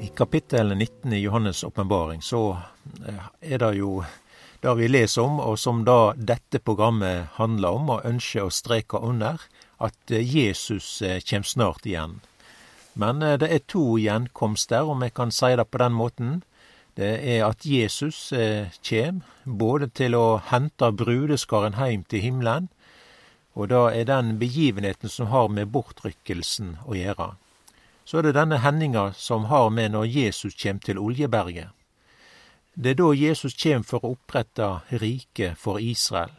I kapittel 19 i Johannes' åpenbaring så eh, er det jo det vi leser om, og som da dette programmet handler om, og ønsker å streke under, at eh, Jesus kommer kjem snart igjen. Men det er to gjenkomster, om jeg kan si det på den måten. Det er at Jesus kjem, både til å hente brudeskaren heim til himmelen, og da er den begivenheten som har med bortrykkelsen å gjøre så er det denne hendinga som har med når Jesus kjem til Oljeberget. Det er da Jesus kjem for å opprette riket for Israel.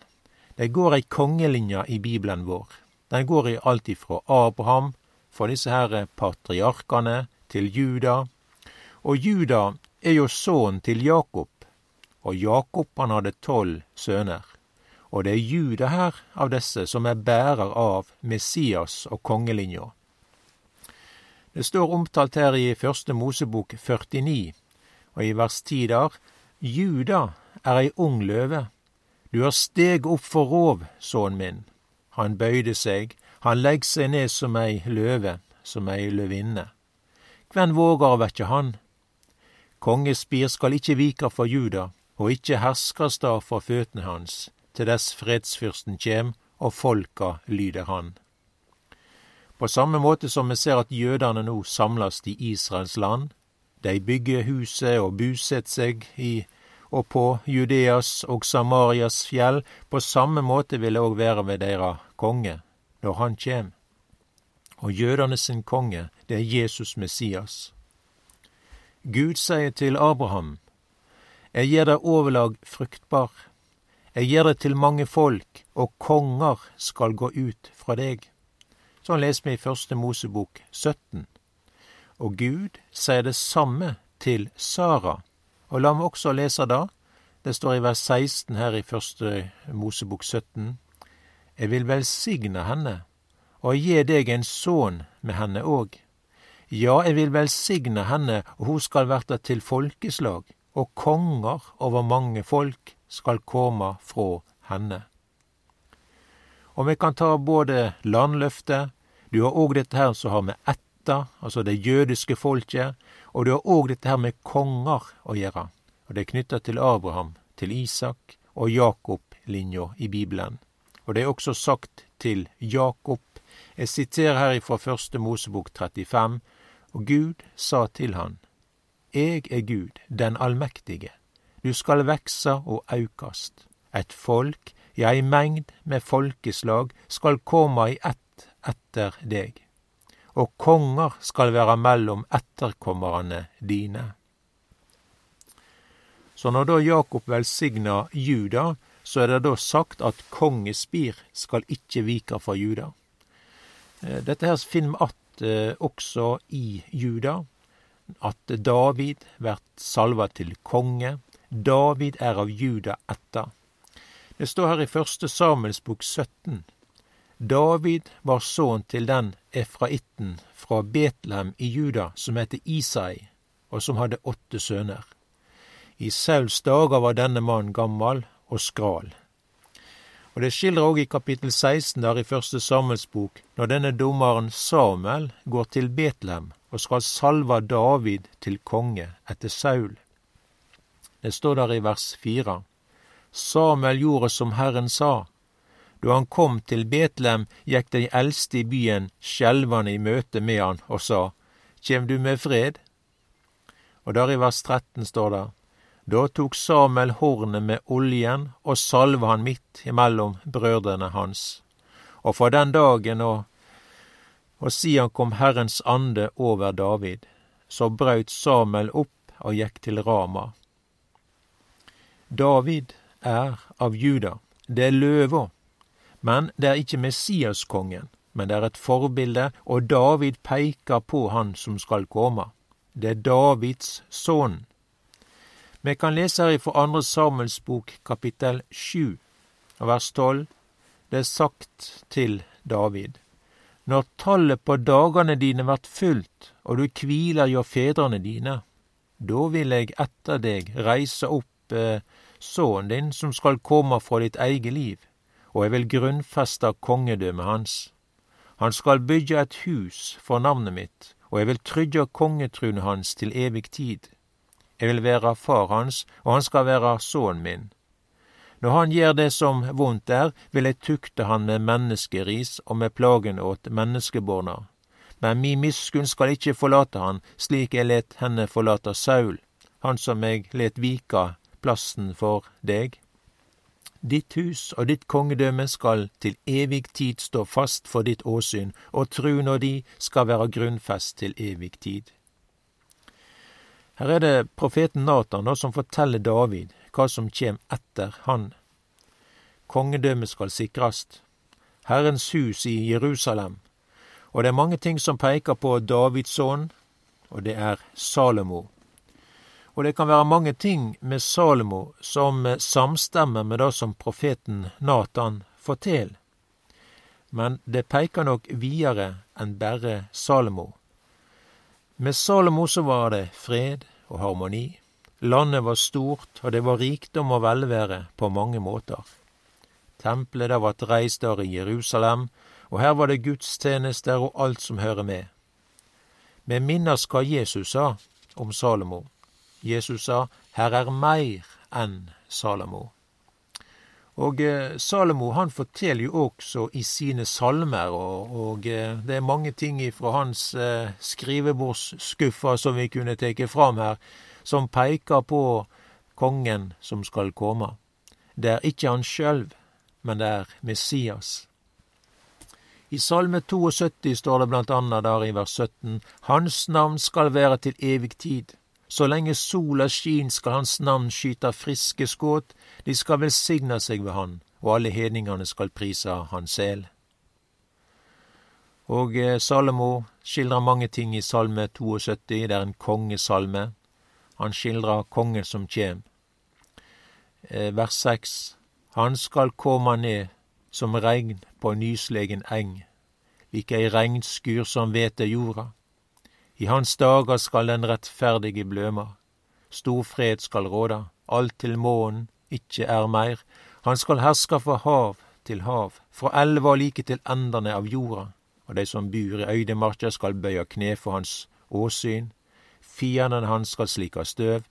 Det går ei kongelinje i Bibelen vår. Den går i alt ifra Abraham, fra disse her patriarkene, til Juda. Og Juda er jo sønnen til Jakob, og Jakob han hadde tolv sønner. Og det er Juda her av disse som er bærer av Messias og kongelinja. Det står omtalt her i Første Mosebok 49, og i vers 10 der, Juda er ei ung løve. Du har steg opp for rov, sønnen min. Han bøyde seg, han legg seg ned som ei løve, som ei løvinne. Kven vågar å han? Kongespir skal ikkje vika for Juda, og ikkje herskarstad for føtene hans, til dess fredsfyrsten kjem og folka lyder han. På samme måte som vi ser at jødene nå samles i Israels land. De bygger huset og bosetter seg i og på Judeas og Samarias fjell. På samme måte vil det òg være ved deres konge, når han kjem. Og jødene sin konge, det er Jesus Messias. Gud sier til Abraham, Jeg gir deg overlag fruktbar. Jeg gir deg til mange folk, og konger skal gå ut fra deg. Sånn leser vi i Første Mosebok 17. Og Gud sier det samme til Sara. Og la meg også lese da. Det står i vers 16 her i Første Mosebok 17. Jeg vil velsigne henne og gi deg en sønn med henne òg. Ja, jeg vil velsigne henne, og hun skal verte til folkeslag, og konger over mange folk skal komme fra henne. Og vi kan ta både landløftet du har òg dette her som har med ætta, altså det jødiske folket, og du har òg dette her med konger å gjøre. Og det er knytta til Abraham, til Isak og Jakob-linja i Bibelen. Og det er også sagt til Jakob. Jeg siterer her ifra første Mosebok 35. Og Gud sa til han, Eg er Gud, den allmektige. Du skal veksa og aukast. Et folk, ja, ei mengd med folkeslag, skal koma i ett etter deg, og konger skal være mellom etterkommerne dine. Så når da Jakob velsigna Juda, så er det da sagt at kongespir skal ikke vike fra Juda. Eh, dette her finner vi att eh, også i Juda, at David blir salva til konge. David er av Juda etter. Det står her i første Samuels bok 17 David var sønn til den efraitten fra Betlehem i Juda som heter Isai, og som hadde åtte sønner. I Sauls dager var denne mannen gammel og skral. Og Det skildrer òg i kapittel 16 der i første sammelsbok, når denne dommeren Samuel går til Betlehem og skal salve David til konge etter Saul. Det står der i vers 4. Samuel gjorde som Herren sa, da han kom til Betlehem, gikk de eldste i byen skjelvende i møte med han og sa, Kjem du med fred? Og der i vers 13 står det, Da tok Samuel hornet med oljen og salva han midt imellom brødrene hans. Og fra den dagen og, og siden kom Herrens ande over David, så brøt Samuel opp og gikk til Rama. David er av Juda, det er løva men det er ikke Messiaskongen, men det er et forbilde, og David peker på han som skal komme. Det er Davids sønn. Vi kan lese her fra andre Samuels bok kapittel sju, vers tolv. Det er sagt til David. Når tallet på dagane dine vert fullt, og du kviler hjå fedrene dine, da vil eg etter deg reise opp eh, sønnen din som skal komme fra ditt eget liv, og jeg vil grunnfeste kongedømmet hans. Han skal bygge et hus for navnet mitt, og jeg vil trygge kongetrunet hans til evig tid. Jeg vil være far hans, og han skal være sønnen min. Når han gjør det som vondt er, vil jeg tukte han med menneskeris og med plagen åt menneskeborna. Men mi miskunn skal ikke forlate han, slik jeg let henne forlate Saul, han som jeg let vika plassen for deg. Ditt hus og ditt kongedømme skal til evig tid stå fast for ditt åsyn, og truen og di skal være grunnfest til evig tid. Her er det profeten Natan som forteller David hva som kjem etter han. Kongedømmet skal sikrast. Herrens hus i Jerusalem. Og det er mange ting som peker på Davids sønn, og det er Salomo. Og det kan være mange ting med Salomo som samstemmer med det som profeten Natan forteller. Men det peker nok videre enn bare Salomo. Med Salomo så var det fred og harmoni. Landet var stort, og det var rikdom og velvære på mange måter. Tempelet der ble reist der i Jerusalem, og her var det gudstjenester og alt som hører med. Vi minnes hva Jesus sa om Salomo. Jesus sa, her er meir enn Salomo. Og eh, Salomo han forteller jo også i sine salmer, og, og eh, det er mange ting fra hans eh, skrivebordsskuffer som vi kunne teke fram her, som peker på kongen som skal komme. Det er ikke han sjøl, men det er Messias. I Salme 72 står det blant annet der i vers 17, Hans navn skal være til evig tid. Så lenge sola skin skal hans navn skyta friske skudd, de skal velsigna seg ved han, og alle hedningane skal prisa hans sel. Og eh, Salomo skildrer mange ting i Salme 72, det er en kongesalme. Han skildrer kongen som kjem. Eh, vers 6. Han skal koma ned som regn på nyslegen eng, like ei regnskur som vete jorda. I hans dager skal den rettferdige bløma. Stor fred skal råda, alt til månen ikkje er meir. Han skal herska fra hav til hav, fra elva like til endane av jorda. Og dei som bur i øydemarka skal bøya kne for hans åsyn. Fiendene hans skal slika støv.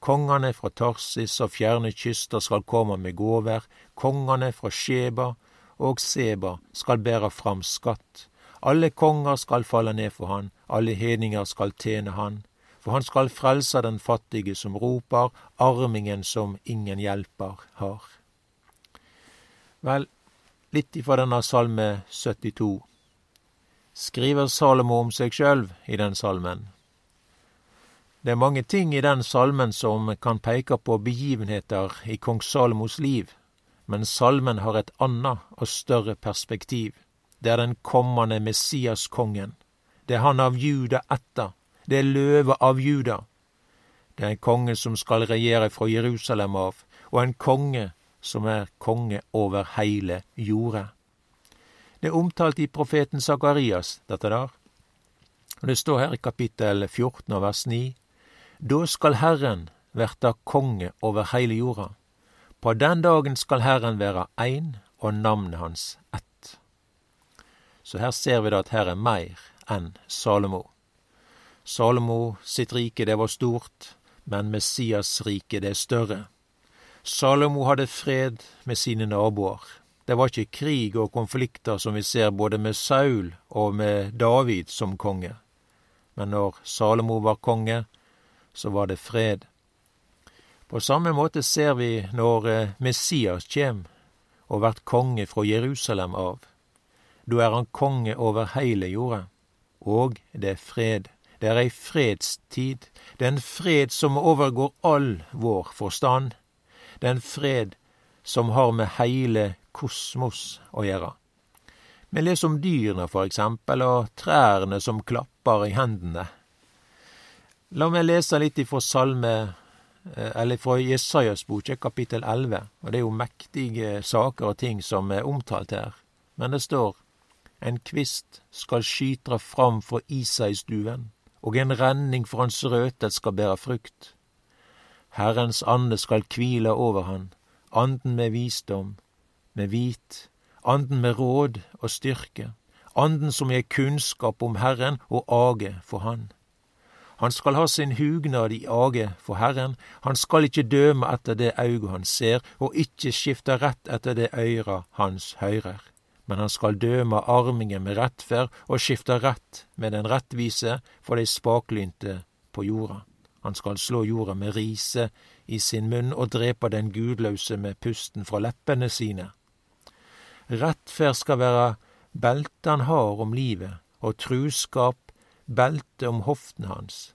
Kongane fra Tarsis og fjerne kyster skal komme med gåver. Kongane fra Sheba og Seba skal bæra fram skatt. Alle konger skal falle ned for han, alle hedninger skal tjene han, for han skal frelse den fattige som roper, armingen som ingen hjelper har. Vel, litt ifra denne salme 72 skriver Salomo om seg sjøl i den salmen. Det er mange ting i den salmen som kan peke på begivenheter i kong Salomos liv, men salmen har et annet og større perspektiv. Det er den kommende Messias-kongen. Det er han av Juda etter. Det er løvet av Juda. Det er en konge som skal regjere fra Jerusalem av, og en konge som er konge over heile jorda. Det er omtalt i profeten Sakarias, dette der. Og Det står her i kapittel 14 og vers 9. Da skal Herren verta konge over heile jorda. På den dagen skal Herren være ein, og navnet hans ett. Så her ser vi da at her er meir enn Salomo. Salomo sitt rike, det var stort, men Messias rike, det er større. Salomo hadde fred med sine naboer. Det var ikke krig og konflikter som vi ser både med Saul og med David som konge. Men når Salomo var konge, så var det fred. På samme måte ser vi når eh, Messias kjem og vert konge fra Jerusalem av. Da er han konge over heile jorda. Og det er fred. Det er ei fredstid. Det er en fred som overgår all vår forstand. Det er en fred som har med heile kosmos å gjøre. Vi leser om dyrene, for eksempel, og trærne som klapper i hendene. La meg lese litt ifra Salme, eh, eller fra Jesajas bok, kapittel 11. Og det er jo mektige saker og ting som er omtalt her. Men det står en kvist skal skytra fram for Isaistuven, og en renning for hans røtet skal bære frukt. Herrens ande skal kvile over han, anden med visdom, med hvit, anden med råd og styrke, anden som gir kunnskap om Herren og age for Han. Han skal ha sin hugnad i age for Herren, han skal ikkje døme etter det auget han ser, og ikkje skifte rett etter det øyra hans høyrer. Men han skal døme armingen med rettferd og skifte rett med den rettvise for dei spaklynte på jorda. Han skal slå jorda med rise i sin munn og drepe den gudløse med pusten fra leppene sine. Rettferd skal være beltet han har om livet, og truskap beltet om hoftene hans.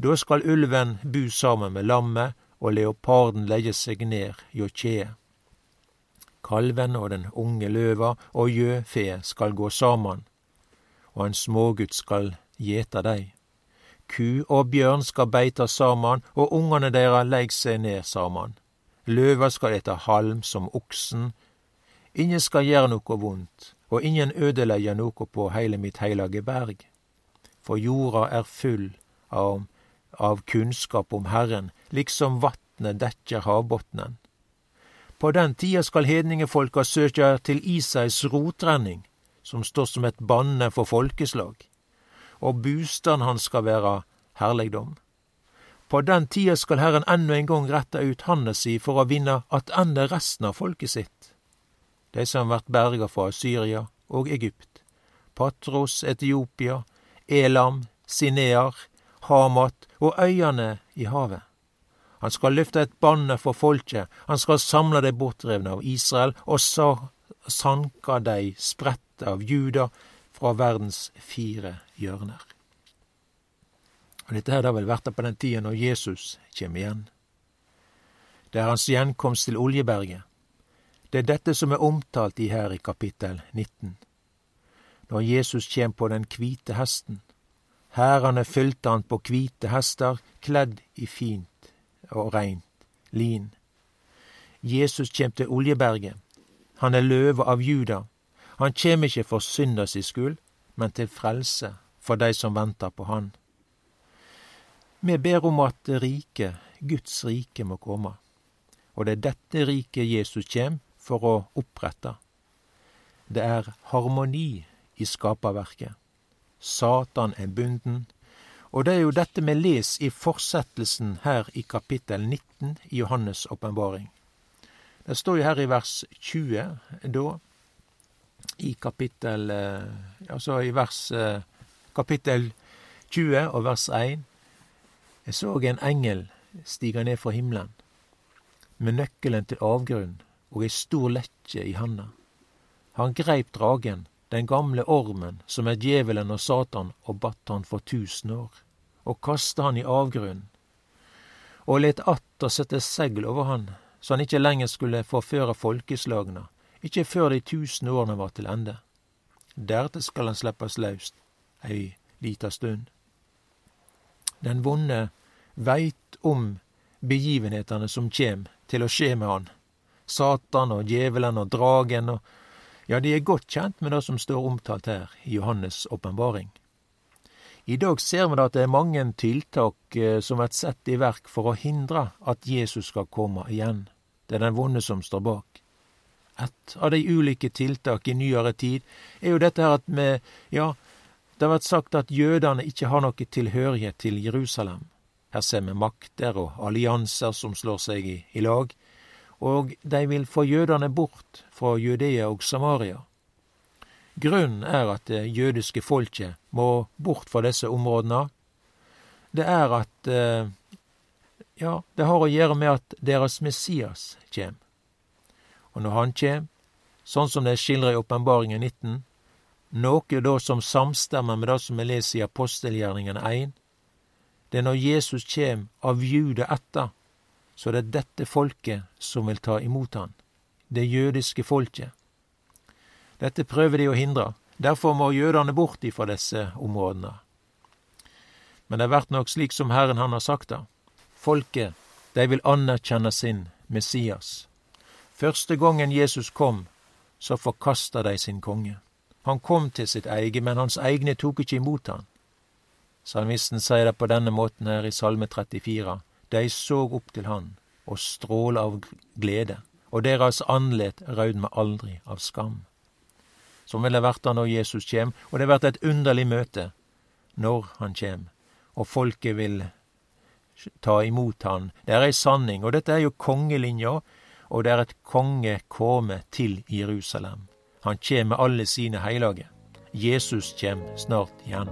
Da skal ulven bu sammen med lammet, og leoparden legge seg ned hjå kjeet. Kalven og den unge løva og gjøfe skal gå saman, og en smågutt skal gjeta dei. Ku og bjørn skal beita saman, og ungane deira legg seg ned saman. Løva skal ete halm som oksen. Ingen skal gjere noko vondt, og ingen ødelegge noko på heile mitt heilage berg for jorda er full av, av kunnskap om Herren, liksom vatnet dekker havbotnen. På den tida skal hedningefolka søkja til Isais rotrenning, som står som et banne for folkeslag, og bustaden hans skal være herlegdom. På den tida skal Herren ennå en gang rette ut handa si for å vinne attende resten av folket sitt, de som vert berga fra Syria og Egypt, Patros, Etiopia, Elam, Sinear, Hamat og øyane i havet. Han skal løfte et banne for folket, han skal samle dei bortrevne av Israel, og så sanka dei spredte av Juda fra verdens fire hjørner. Og Dette her da vel vært på den tida når Jesus kjem igjen. Det er hans gjenkomst til Oljeberget. Det er dette som er omtalt i her i kapittel 19 når Jesus kjem på den kvite hesten. Hærene fylte han på kvite hester, kledd i fint og reint lin. Jesus kjem til Oljeberget. Han er løve av Juda. Han kjem ikkje for synda si skuld, men til frelse for dei som ventar på Han. Vi ber om at riket, Guds rike, må komme. Og det er dette riket Jesus kjem for å opprette. Det er harmoni i skaperverket. Satan er bunden. Og det er jo dette vi leser i fortsettelsen her i kapittel 19 i Johannes' åpenbaring. Det står jo her i vers 20 da, i kapittel Altså i vers eh, kapittel 20 og vers 1. Jeg så en engel stige ned fra himmelen, med nøkkelen til avgrunnen og ei stor lekkje i handa. Han greip dragen, den gamle ormen, som er djevelen og Satan, og batt han for tusen år, og kasta han i avgrunnen, og let atter sette segl over han, så han ikke lenger skulle forføre folkeslagna, ikke før de tusen årene var til ende. Deretter skal han slippes løst ei lita stund. Den vonde veit om begivenhetene som kjem til å skje med han, Satan og djevelen og dragen og ja, de er godt kjent med det som står omtalt her i Johannes' åpenbaring. I dag ser vi at det er mange tiltak eh, som blir satt i verk for å hindre at Jesus skal komme igjen. Det er den vonde som står bak. Et av de ulike tiltak i nyere tid er jo dette her at vi, ja, det vært sagt at jødene ikke har noe tilhørighet til Jerusalem. Her ser vi makter og allianser som slår seg i, i lag og de vil få jødene bort fra Judea og Samaria. Grunnen er at det jødiske folket må bort fra disse områdene. Det er at eh, Ja, det har å gjøre med at deres Messias kjem. Og når han kjem, sånn som det er skildra i Åpenbaringen 19, noe da som samstemmer med det som vi leser i apostelgjerningen 1, det er når Jesus kjem av jude etter, så det er dette folket som vil ta imot han, det jødiske folket. Dette prøver de å hindre, derfor må jødene bort ifra disse områdene. Men det vert nok slik som Herren han har sagt det. Folket, de vil anerkjenne sin Messias. Første gangen Jesus kom, så forkasta de sin konge. Han kom til sitt eige, men hans egne tok ikke imot han. Salmisten sier det på denne måten her i Salme 34. De så opp til han og stråla av glede, og deres andlet raudma aldri av skam. som vil det verta når Jesus kjem, og det vert et underlig møte når han kjem, og folket vil ta imot han. Det er ei sanning, og dette er jo kongelinja, og det er et konge komme til Jerusalem. Han kjem med alle sine heilage. Jesus kjem snart igjen.